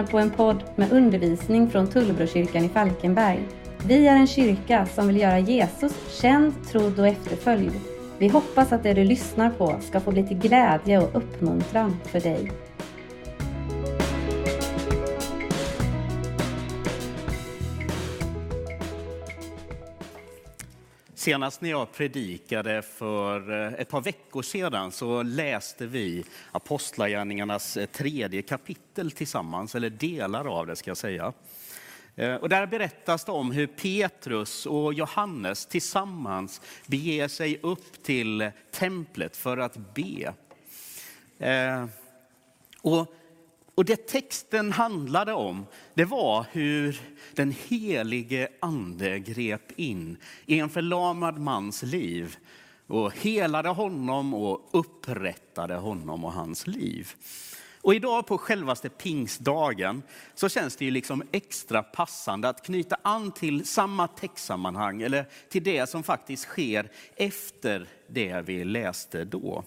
Lyssnar på en podd med undervisning från Tullbrokyrkan i Falkenberg. Vi är en kyrka som vill göra Jesus känd, trodd och efterföljd. Vi hoppas att det du lyssnar på ska få bli till glädje och uppmuntran för dig. Senast när jag predikade för eh, ett par veckor sedan så läste vi Apostlagärningarnas eh, tredje kapitel tillsammans, eller delar av det ska jag säga. Eh, och där berättas det om hur Petrus och Johannes tillsammans beger sig upp till templet för att be. Och och det texten handlade om, det var hur den helige ande grep in i en förlamad mans liv och helade honom och upprättade honom och hans liv. Och idag på självaste pingstdagen så känns det ju liksom extra passande att knyta an till samma textsammanhang eller till det som faktiskt sker efter det vi läste då.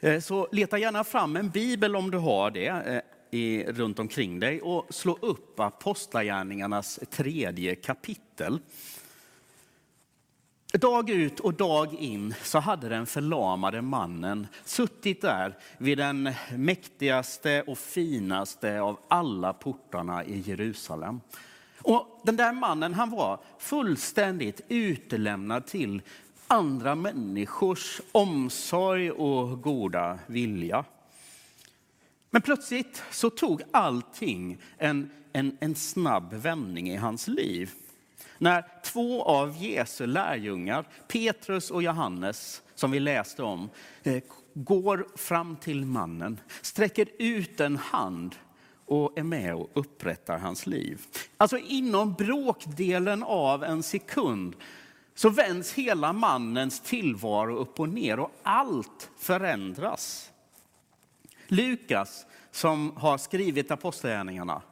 Eh, så leta gärna fram en bibel om du har det eh, i, runt omkring dig och slå upp Apostlagärningarnas tredje kapitel. Dag ut och dag in så hade den förlamade mannen suttit där vid den mäktigaste och finaste av alla portarna i Jerusalem. Och den där mannen han var fullständigt utelämnad till andra människors omsorg och goda vilja. Men plötsligt så tog allting en, en, en snabb vändning i hans liv. När två av Jesu lärjungar, Petrus och Johannes, som vi läste om, eh, går fram till mannen, sträcker ut en hand och är med och upprättar hans liv. Alltså inom bråkdelen av en sekund så vänds hela mannens tillvaro upp och ner och allt förändras. Lukas, som har skrivit Apostlagärningarna,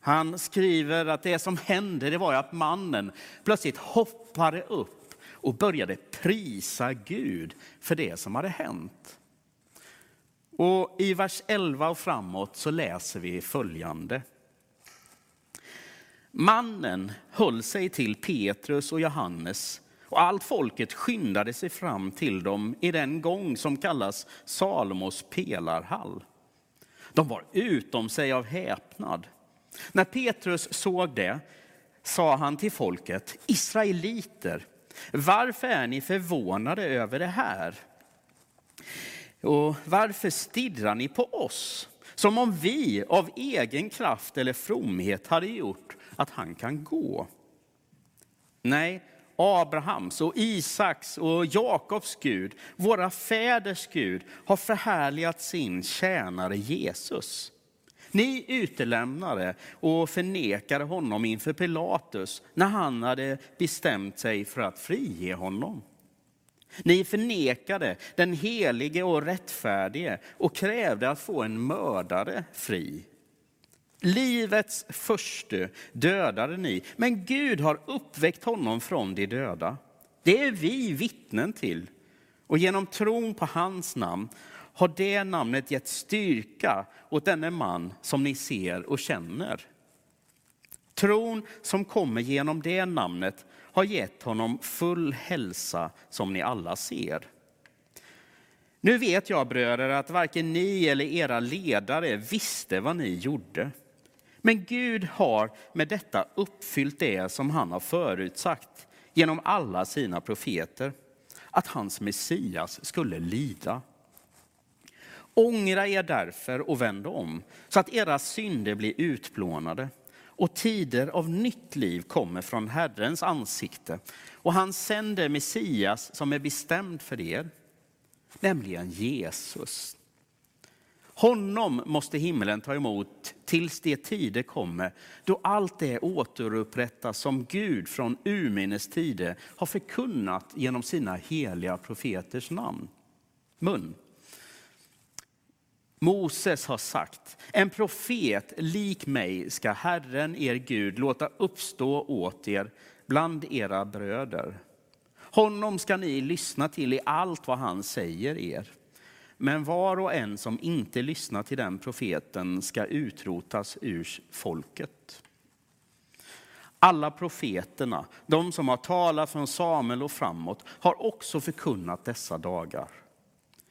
han skriver att det som hände det var att mannen plötsligt hoppade upp och började prisa Gud för det som hade hänt. Och I vers 11 och framåt så läser vi följande. Mannen höll sig till Petrus och Johannes och allt folket skyndade sig fram till dem i den gång som kallas Salomos pelarhall. De var utom sig av häpnad. När Petrus såg det sa han till folket, Israeliter, varför är ni förvånade över det här? Och varför stirrar ni på oss? Som om vi av egen kraft eller fromhet hade gjort att han kan gå. Nej, Abrahams och Isaks och Jakobs Gud, våra fäders Gud, har förhärligat sin tjänare Jesus. Ni utelämnade och förnekade honom inför Pilatus när han hade bestämt sig för att frige honom. Ni förnekade den helige och rättfärdige och krävde att få en mördare fri. Livets förste dödade ni, men Gud har uppväckt honom från de döda. Det är vi vittnen till. Och genom tron på hans namn har det namnet gett styrka åt denne man som ni ser och känner. Tron som kommer genom det namnet har gett honom full hälsa som ni alla ser. Nu vet jag bröder att varken ni eller era ledare visste vad ni gjorde. Men Gud har med detta uppfyllt det som han har förutsagt genom alla sina profeter, att hans Messias skulle lida. Ångra er därför och vänd om, så att era synder blir utplånade och tider av nytt liv kommer från Herrens ansikte. Och han sänder Messias som är bestämd för er, nämligen Jesus honom måste himlen ta emot tills de tider kommer då allt det återupprättas som Gud från urminnes tider har förkunnat genom sina heliga profeters namn. Mun. Moses har sagt, en profet lik mig ska Herren er Gud låta uppstå åt er bland era bröder. Honom ska ni lyssna till i allt vad han säger er men var och en som inte lyssnar till den profeten ska utrotas ur folket. Alla profeterna, de som har talat från Samuel och framåt, har också förkunnat dessa dagar.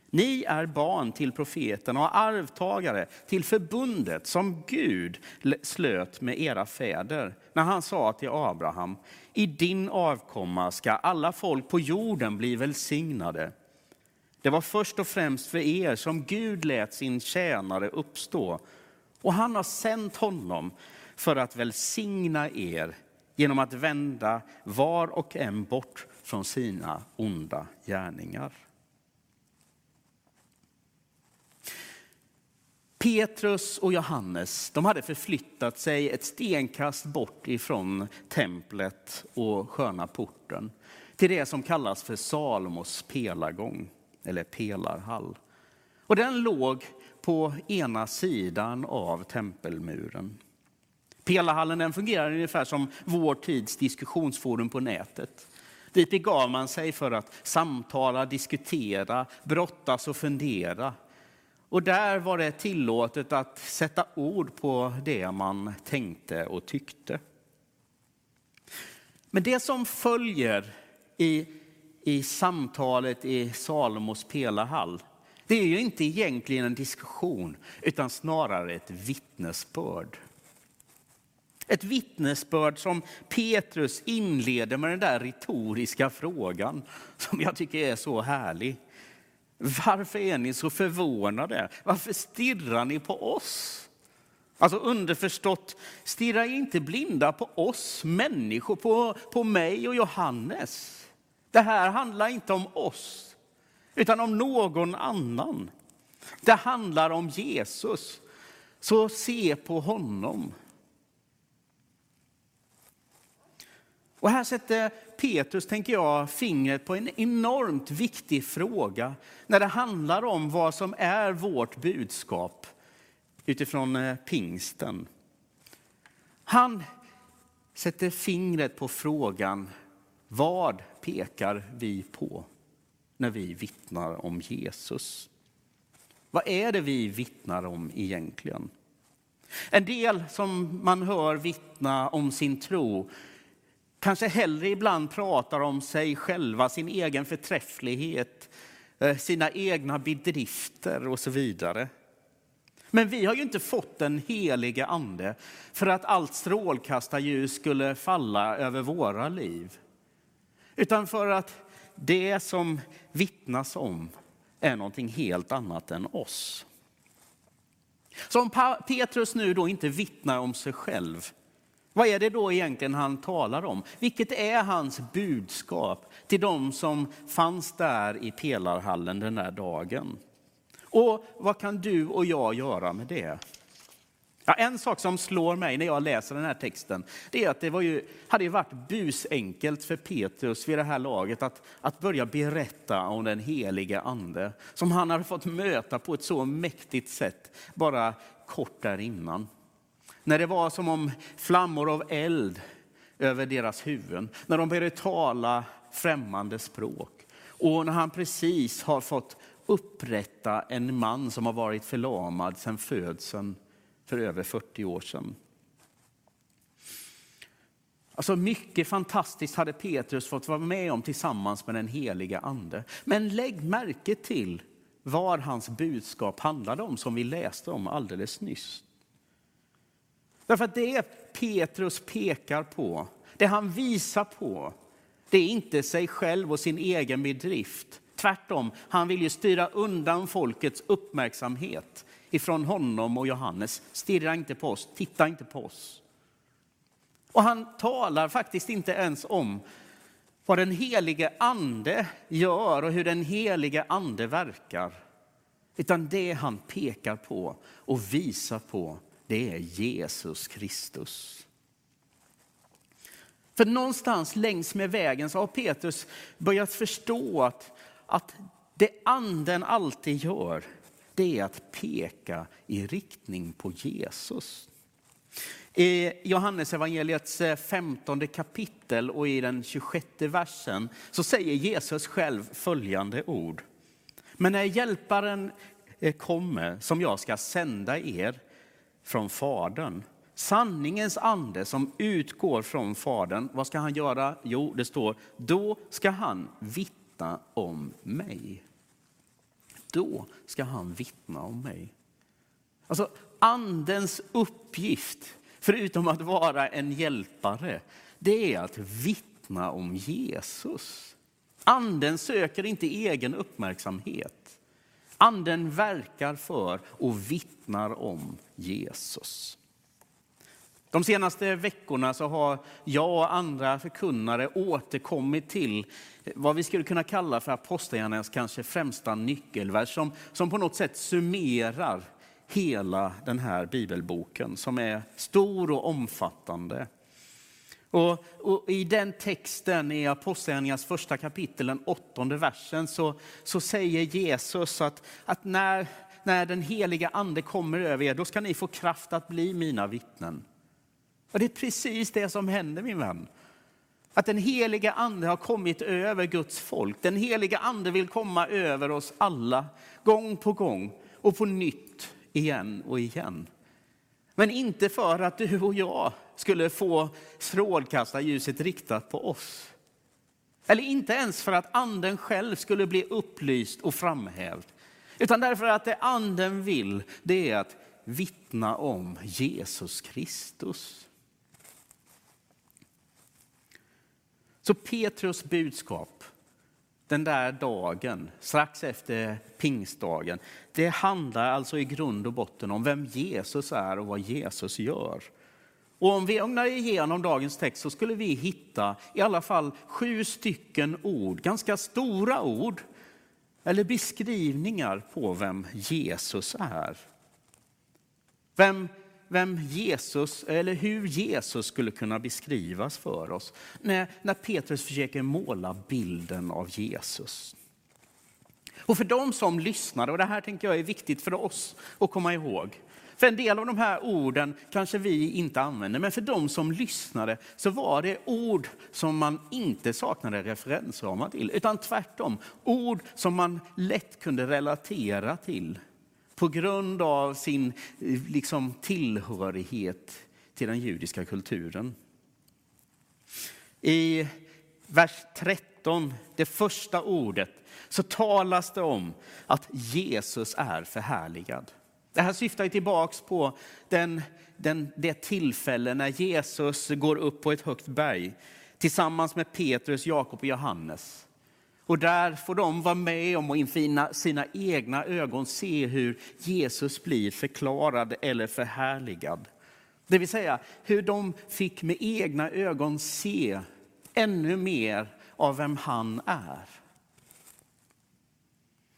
Ni är barn till profeten och arvtagare till förbundet som Gud slöt med era fäder när han sa till Abraham, i din avkomma ska alla folk på jorden bli välsignade. Det var först och främst för er som Gud lät sin tjänare uppstå och han har sänt honom för att välsigna er genom att vända var och en bort från sina onda gärningar. Petrus och Johannes de hade förflyttat sig ett stenkast bort ifrån templet och sköna porten till det som kallas för Salomos pelargång eller pelarhall. Och den låg på ena sidan av tempelmuren. Pelarhallen den fungerar ungefär som vår tids diskussionsforum på nätet. Dit begav man sig för att samtala, diskutera, brottas och fundera och där var det tillåtet att sätta ord på det man tänkte och tyckte. Men det som följer i, i samtalet i Salomos pelarhall, det är ju inte egentligen en diskussion, utan snarare ett vittnesbörd. Ett vittnesbörd som Petrus inleder med den där retoriska frågan som jag tycker är så härlig. Varför är ni så förvånade? Varför stirrar ni på oss? Alltså underförstått, stirra inte blinda på oss människor, på, på mig och Johannes. Det här handlar inte om oss, utan om någon annan. Det handlar om Jesus. Så se på honom. Och här sätter Petrus, tänker jag, fingret på en enormt viktig fråga när det handlar om vad som är vårt budskap utifrån eh, pingsten. Han sätter fingret på frågan, vad pekar vi på när vi vittnar om Jesus? Vad är det vi vittnar om egentligen? En del som man hör vittna om sin tro kanske hellre ibland pratar om sig själva, sin egen förträfflighet, eh, sina egna bedrifter och så vidare. Men vi har ju inte fått den helige ande för att allt strålkastarljus skulle falla över våra liv. Utan för att det som vittnas om är någonting helt annat än oss. Så om Petrus nu då inte vittnar om sig själv vad är det då egentligen han talar om? Vilket är hans budskap till de som fanns där i pelarhallen den där dagen? Och vad kan du och jag göra med det? Ja, en sak som slår mig när jag läser den här texten, det är att det var ju, hade ju varit busenkelt för Petrus vid det här laget att, att börja berätta om den helige ande, som han hade fått möta på ett så mäktigt sätt bara kort där innan. När det var som om flammor av eld över deras huvuden. När de började tala främmande språk. Och när han precis har fått upprätta en man som har varit förlamad sedan födseln för över 40 år sedan. Alltså mycket fantastiskt hade Petrus fått vara med om tillsammans med den heliga ande. Men lägg märke till vad hans budskap handlade om som vi läste om alldeles nyss. Därför att det Petrus pekar på, det han visar på, det är inte sig själv och sin egen bedrift. Tvärtom, han vill ju styra undan folkets uppmärksamhet ifrån honom och Johannes. Stirra inte på oss, titta inte på oss. Och han talar faktiskt inte ens om vad den helige ande gör och hur den helige ande verkar. Utan det han pekar på och visar på, det är Jesus Kristus. För någonstans längs med vägen så har Petrus börjat förstå att, att det anden alltid gör, det är att peka i riktning på Jesus. I Johannes evangeliets eh, 15 kapitel och i den 26 versen så säger Jesus själv följande ord. Men när hjälparen eh, kommer, som jag ska sända er från Fadern, sanningens ande som utgår från Fadern, vad ska han göra? Jo, det står, då ska han vittna om mig. Då ska han vittna om mig. Alltså, andens uppgift, förutom att vara en hjälpare, det är att vittna om Jesus. Anden söker inte egen uppmärksamhet. Anden verkar för och vittnar om Jesus. De senaste veckorna så har jag och andra förkunnare återkommit till vad vi skulle kunna kalla för apostlagärningarnas kanske främsta nyckelvers som, som på något sätt summerar hela den här bibelboken som är stor och omfattande. Och, och I den texten i Apostlagärningarnas första kapitel, den åttonde versen, så, så säger Jesus att, att när, när den heliga ande kommer över er, då ska ni få kraft att bli mina vittnen. Och det är precis det som händer min vän. Att den heliga ande har kommit över Guds folk. Den heliga ande vill komma över oss alla, gång på gång och på nytt, igen och igen. Men inte för att du och jag skulle få strålkastarljuset riktat på oss. Eller inte ens för att anden själv skulle bli upplyst och framhävd. Utan därför att det anden vill, det är att vittna om Jesus Kristus. Så Petrus budskap den där dagen, strax efter pingstdagen, det handlar alltså i grund och botten om vem Jesus är och vad Jesus gör. Och om vi ögnar igenom dagens text så skulle vi hitta i alla fall sju stycken ord, ganska stora ord, eller beskrivningar på vem Jesus är. Vem vem Jesus, eller hur Jesus skulle kunna beskrivas för oss när, när Petrus försöker måla bilden av Jesus. Och för de som lyssnar, och det här tänker jag är viktigt för oss att komma ihåg. För en del av de här orden kanske vi inte använder, men för de som lyssnade så var det ord som man inte saknade referensramar till, utan tvärtom ord som man lätt kunde relatera till på grund av sin eh, liksom, tillhörighet till den judiska kulturen. I vers 13, det första ordet, så talas det om att Jesus är förhärligad. Det här syftar tillbaks på den, den, det tillfälle när Jesus går upp på ett högt berg tillsammans med Petrus, Jakob och Johannes. Och där får de vara med om att inför sina egna ögon se hur Jesus blir förklarad eller förhärligad. Det vill säga hur de fick med egna ögon se ännu mer av vem han är.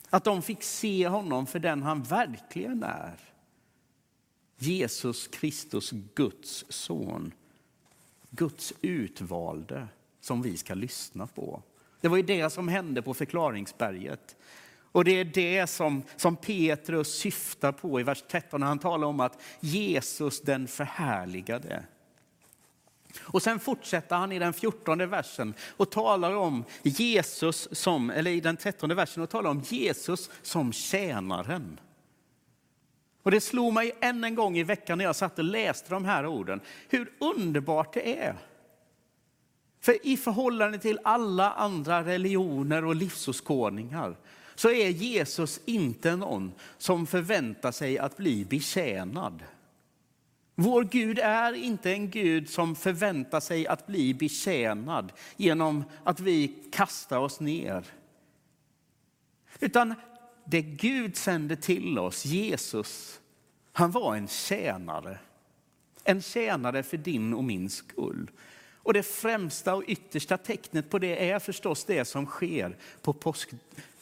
Att de fick se honom för den han verkligen är. Jesus Kristus, Guds son. Guds utvalde som vi ska lyssna på. Det var ju det som hände på förklaringsberget. Och det är det som, som Petrus syftar på i vers 13 när han talar om att Jesus den förhärligade. Och sen fortsätter han i den 14 versen och talar om Jesus som, eller i den 13 versen och talar om Jesus som tjänaren. Och det slog mig än en gång i veckan när jag satt och läste de här orden, hur underbart det är för i förhållande till alla andra religioner och livsåskådningar så är Jesus inte någon som förväntar sig att bli betjänad. Vår Gud är inte en Gud som förväntar sig att bli betjänad genom att vi kastar oss ner. Utan det Gud sände till oss, Jesus, han var en tjänare. En tjänare för din och min skull. Och det främsta och yttersta tecknet på det är förstås det som sker på, påsk,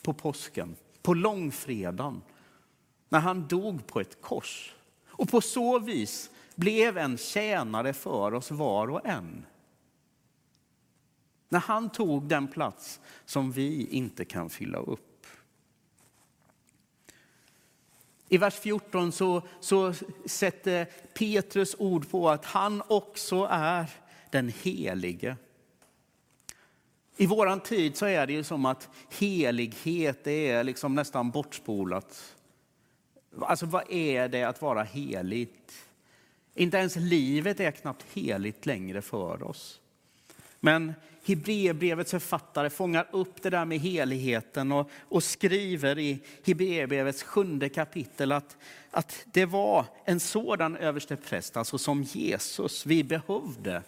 på påsken, på långfredagen, när han dog på ett kors. Och på så vis blev en tjänare för oss var och en. När han tog den plats som vi inte kan fylla upp. I vers 14 så, så sätter Petrus ord på att han också är den helige. I vår tid så är det ju som att helighet är liksom nästan bortspolat. Alltså vad är det att vara heligt? Inte ens livet är knappt heligt längre för oss. Men Hebreerbrevets författare fångar upp det där med heligheten och, och skriver i Hebreerbrevets sjunde kapitel att, att det var en sådan överstepräst, alltså som Jesus, vi behövde.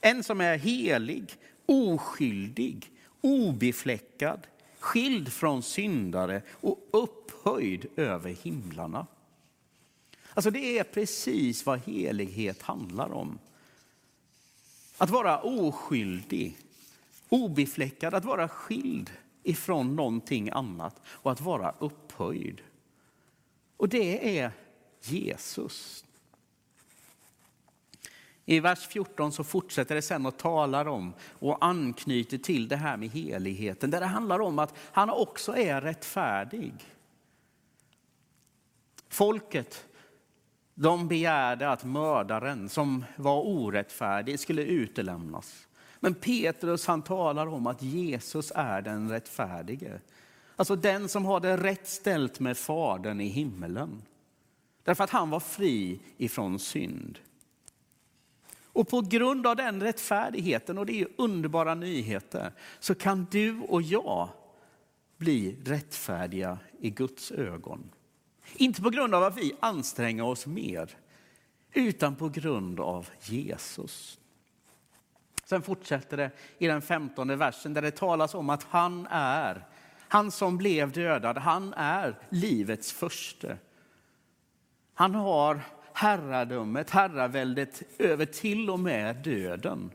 En som är helig, oskyldig, obefläckad, skild från syndare och upphöjd över himlarna. Alltså det är precis vad helighet handlar om. Att vara oskyldig, obefläckad, att vara skild ifrån någonting annat och att vara upphöjd. Och det är Jesus. I vers 14 så fortsätter det sen och talar om och anknyter till det här med heligheten. Där det handlar om att han också är rättfärdig. Folket de begärde att mördaren som var orättfärdig skulle utelämnas. Men Petrus han talar om att Jesus är den rättfärdige. Alltså den som har det rätt ställt med Fadern i himmelen. Därför att han var fri ifrån synd. Och på grund av den rättfärdigheten, och det är underbara nyheter, så kan du och jag bli rättfärdiga i Guds ögon. Inte på grund av att vi anstränger oss mer, utan på grund av Jesus. Sen fortsätter det i den femtonde versen där det talas om att han är, han som blev dödad, han är livets förste. Han har herradömet, herraväldet över till och med döden.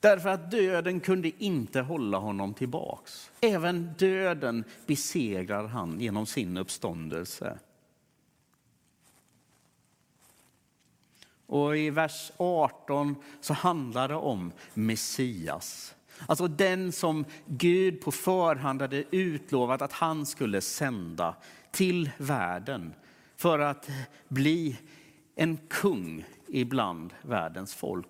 Därför att döden kunde inte hålla honom tillbaks. Även döden besegrar han genom sin uppståndelse. Och i vers 18 så handlar det om Messias. Alltså den som Gud på förhand hade utlovat att han skulle sända till världen för att bli en kung ibland världens folk.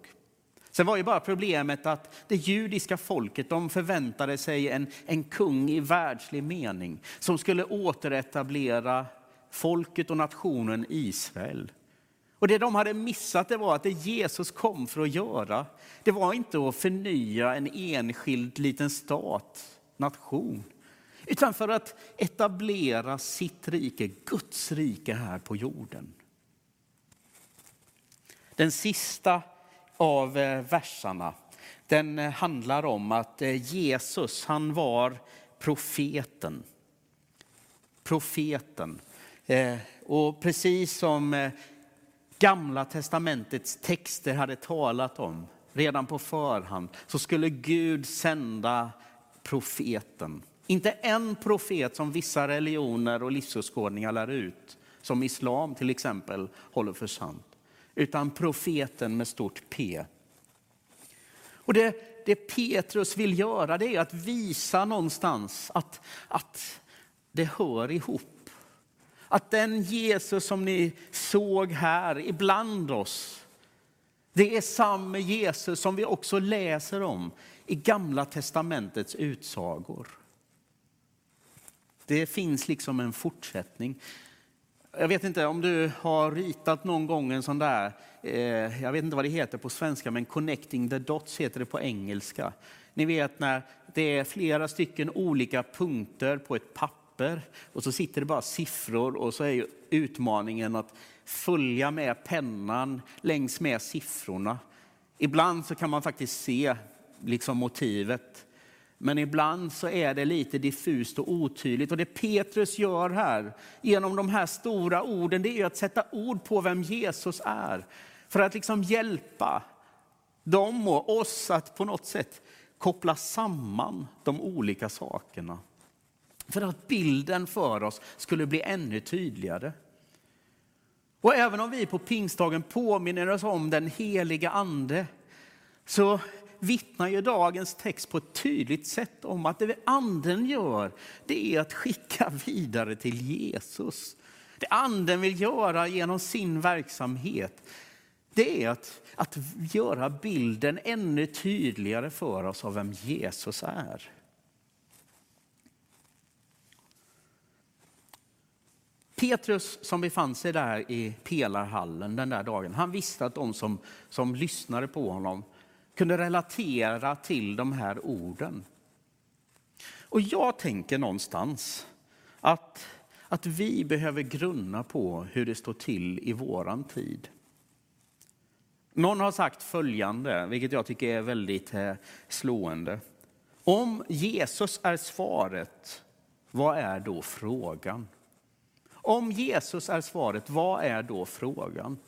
Sen var ju bara problemet att det judiska folket de förväntade sig en, en kung i världslig mening som skulle återetablera folket och nationen Israel. Och det de hade missat det var att det Jesus kom för att göra, det var inte att förnya en enskild liten stat, nation, utan för att etablera sitt rike, Guds rike här på jorden. Den sista av eh, versarna den eh, handlar om att eh, Jesus, han var profeten. Profeten. Och precis som Gamla testamentets texter hade talat om redan på förhand så skulle Gud sända profeten. Inte en profet som vissa religioner och livsåskådningar lär ut, som islam till exempel håller för sant utan profeten med stort P. Och det, det Petrus vill göra det är att visa någonstans att, att det hör ihop. Att den Jesus som ni såg här ibland oss, det är samma Jesus som vi också läser om i Gamla testamentets utsagor. Det finns liksom en fortsättning. Jag vet inte om du har ritat någon gång en sån där, eh, jag vet inte vad det heter på svenska, men connecting the dots heter det på engelska. Ni vet när det är flera stycken olika punkter på ett papper och så sitter det bara siffror och så är utmaningen att följa med pennan längs med siffrorna. Ibland så kan man faktiskt se liksom motivet men ibland så är det lite diffust och otydligt. Och det Petrus gör här genom de här stora orden, det är att sätta ord på vem Jesus är. För att liksom hjälpa dem och oss att på något sätt koppla samman de olika sakerna. För att bilden för oss skulle bli ännu tydligare. Och även om vi på pingstdagen påminner oss om den heliga ande, så vittnar ju dagens text på ett tydligt sätt om att det anden gör, det är att skicka vidare till Jesus. Det anden vill göra genom sin verksamhet, det är att, att göra bilden ännu tydligare för oss av vem Jesus är. Petrus som befann sig där i pelarhallen den där dagen, han visste att de som, som lyssnade på honom kunde relatera till de här orden. Och jag tänker någonstans att, att vi behöver grunna på hur det står till i våran tid. Någon har sagt följande, vilket jag tycker är väldigt eh, slående. Om Jesus är svaret, vad är då frågan? Om Jesus är svaret, vad är då frågan?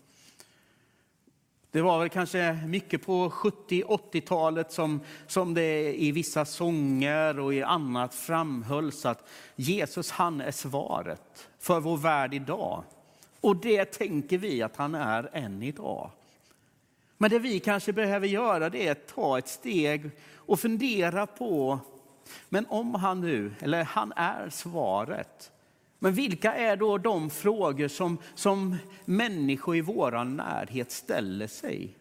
Det var väl kanske mycket på 70-80-talet som, som det i vissa sånger och i annat framhölls att Jesus han är svaret för vår värld idag. Och det tänker vi att han är än idag. Men det vi kanske behöver göra det är att ta ett steg och fundera på, men om han nu, eller han är svaret, men vilka är då de frågor som, som människor i vår närhet ställer sig?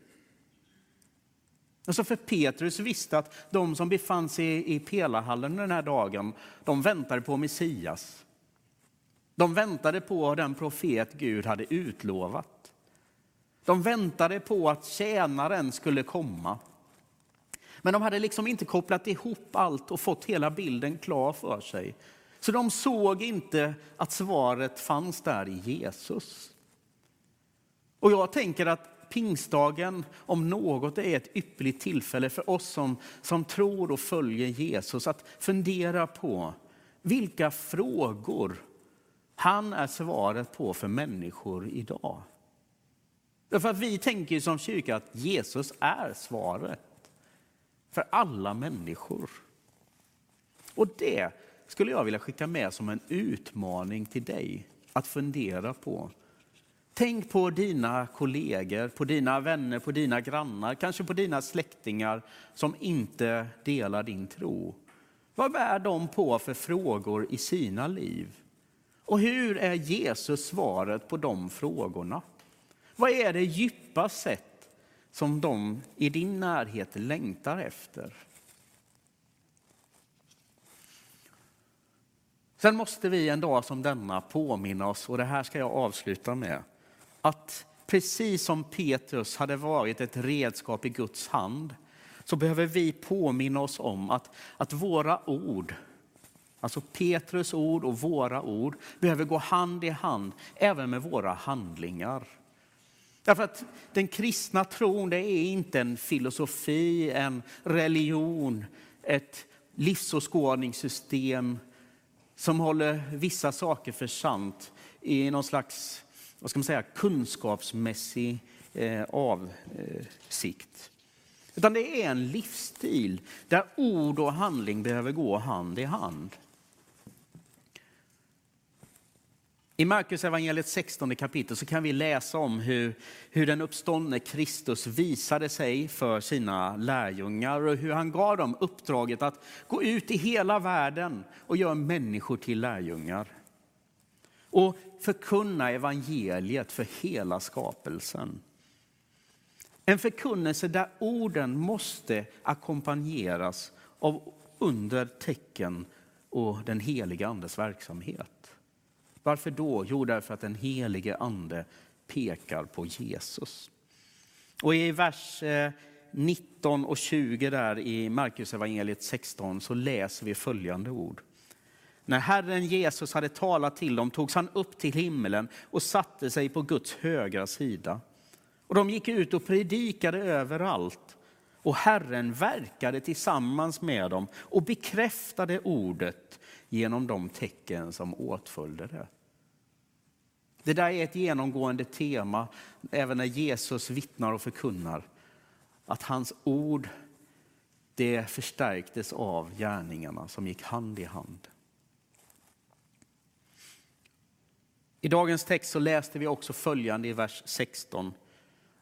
Alltså för Petrus visste att de som befann sig i pelarhallen den här dagen, de väntade på Messias. De väntade på den profet Gud hade utlovat. De väntade på att tjänaren skulle komma. Men de hade liksom inte kopplat ihop allt och fått hela bilden klar för sig. Så de såg inte att svaret fanns där i Jesus. Och jag tänker att pingstdagen om något är ett ypperligt tillfälle för oss som, som tror och följer Jesus att fundera på vilka frågor han är svaret på för människor idag. Därför att vi tänker som kyrka att Jesus är svaret för alla människor. Och det skulle jag vilja skicka med som en utmaning till dig att fundera på. Tänk på dina kollegor, på dina vänner, på dina grannar, kanske på dina släktingar som inte delar din tro. Vad bär de på för frågor i sina liv? Och hur är Jesus svaret på de frågorna? Vad är det djupa sätt som de i din närhet längtar efter? Sen måste vi en dag som denna påminna oss, och det här ska jag avsluta med, att precis som Petrus hade varit ett redskap i Guds hand, så behöver vi påminna oss om att, att våra ord, alltså Petrus ord och våra ord, behöver gå hand i hand även med våra handlingar. Därför att den kristna tron det är inte en filosofi, en religion, ett livsåskådningssystem som håller vissa saker för sant i någon slags vad ska man säga, kunskapsmässig eh, avsikt. Utan det är en livsstil där ord och handling behöver gå hand i hand. I Markus evangeliet 16 kapitel så kan vi läsa om hur, hur den uppståndne Kristus visade sig för sina lärjungar och hur han gav dem uppdraget att gå ut i hela världen och göra människor till lärjungar. Och förkunna evangeliet för hela skapelsen. En förkunnelse där orden måste ackompanjeras av under, tecken och den heliga andes verksamhet. Varför då? Jo, därför att den helige ande pekar på Jesus. Och i vers eh, 19 och 20 där i Markus evangeliet 16 så läser vi följande ord. När Herren Jesus hade talat till dem togs han upp till himmelen och satte sig på Guds högra sida. Och de gick ut och predikade överallt. Och Herren verkade tillsammans med dem och bekräftade ordet genom de tecken som åtföljde det. Det där är ett genomgående tema även när Jesus vittnar och förkunnar. Att hans ord det förstärktes av gärningarna som gick hand i hand. I dagens text så läste vi också följande i vers 16.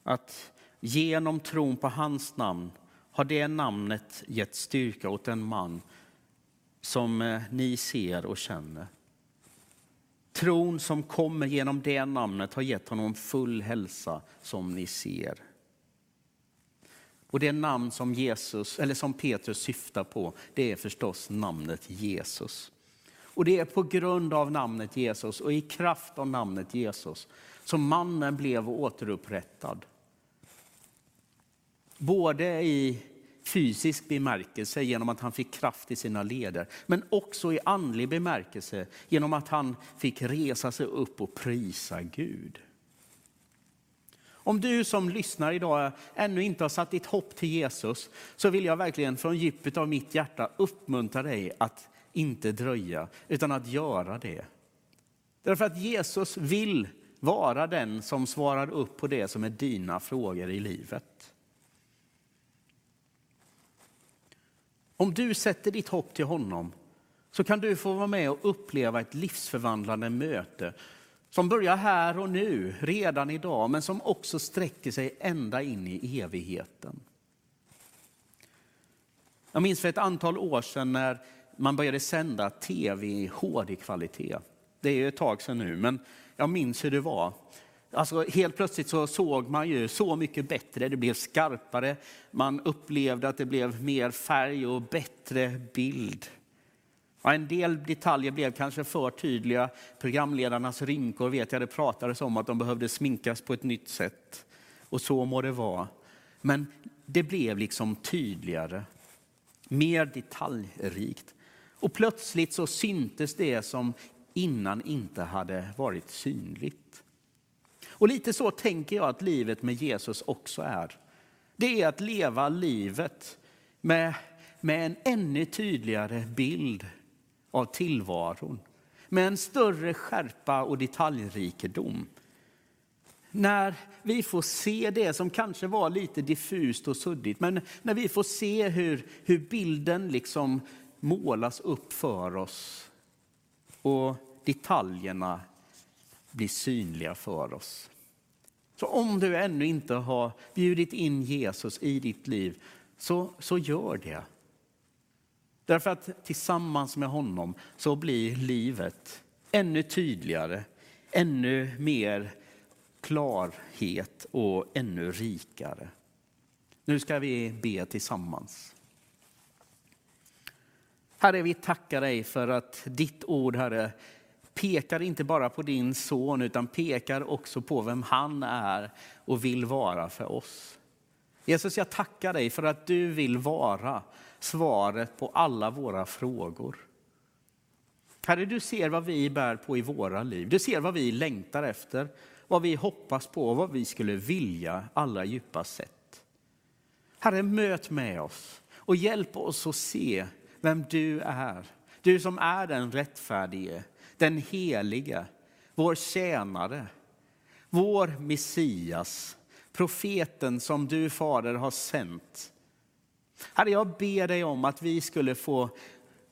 Att genom tron på hans namn har det namnet gett styrka åt en man som eh, ni ser och känner. Tron som kommer genom det namnet har gett honom full hälsa som ni ser. Och det namn som, Jesus, eller som Petrus syftar på, det är förstås namnet Jesus. Och det är på grund av namnet Jesus och i kraft av namnet Jesus som mannen blev återupprättad. Både i fysisk bemärkelse genom att han fick kraft i sina leder, men också i andlig bemärkelse genom att han fick resa sig upp och prisa Gud. Om du som lyssnar idag ännu inte har satt ditt hopp till Jesus så vill jag verkligen från djupet av mitt hjärta uppmuntra dig att inte dröja utan att göra det. Därför att Jesus vill vara den som svarar upp på det som är dina frågor i livet. Om du sätter ditt hopp till honom så kan du få vara med och uppleva ett livsförvandlande möte som börjar här och nu, redan idag, men som också sträcker sig ända in i evigheten. Jag minns för ett antal år sedan när man började sända tv i HD-kvalitet. Det är ju ett tag sedan nu, men jag minns hur det var. Alltså, helt plötsligt så såg man ju så mycket bättre, det blev skarpare, man upplevde att det blev mer färg och bättre bild. Ja, en del detaljer blev kanske för tydliga. Programledarnas rynkor vet jag det pratades om att de behövde sminkas på ett nytt sätt. Och så må det vara. Men det blev liksom tydligare, mer detaljrikt. Och plötsligt så syntes det som innan inte hade varit synligt. Och lite så tänker jag att livet med Jesus också är. Det är att leva livet med, med en ännu tydligare bild av tillvaron. Med en större skärpa och detaljrikedom. När vi får se det som kanske var lite diffust och suddigt, men när vi får se hur, hur bilden liksom målas upp för oss och detaljerna blir synliga för oss. Så om du ännu inte har bjudit in Jesus i ditt liv, så, så gör det. Därför att tillsammans med honom så blir livet ännu tydligare, ännu mer klarhet och ännu rikare. Nu ska vi be tillsammans. Herre, vi tackar dig för att ditt ord, Herre, pekar inte bara på din son utan pekar också på vem han är och vill vara för oss. Jesus, jag tackar dig för att du vill vara svaret på alla våra frågor. Herre, du ser vad vi bär på i våra liv. Du ser vad vi längtar efter, vad vi hoppas på och vad vi skulle vilja allra djupast sett. Herre, möt med oss och hjälp oss att se vem du är. Du som är den rättfärdige, den helige, vår tjänare, vår Messias, profeten som du Fader har sänt. Herre, jag ber dig om att vi skulle få,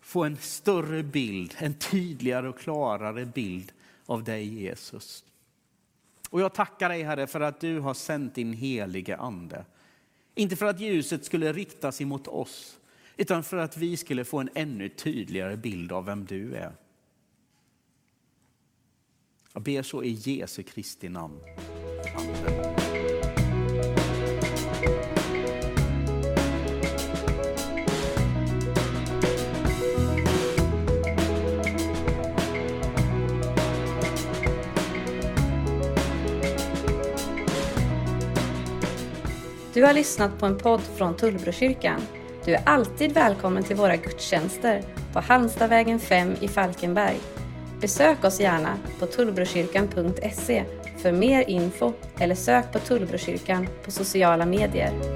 få en större bild, en tydligare och klarare bild av dig Jesus. Och jag tackar dig Herre för att du har sänt din helige Ande. Inte för att ljuset skulle riktas emot oss, utan för att vi skulle få en ännu tydligare bild av vem du är. Jag ber så i Jesu Kristi namn. Amen. Du har lyssnat på en podd från Tullbrokyrkan. Du är alltid välkommen till våra gudstjänster på Halmstadvägen 5 i Falkenberg. Besök oss gärna på tullbrokyrkan.se för mer info eller sök på Tullbrokyrkan på sociala medier.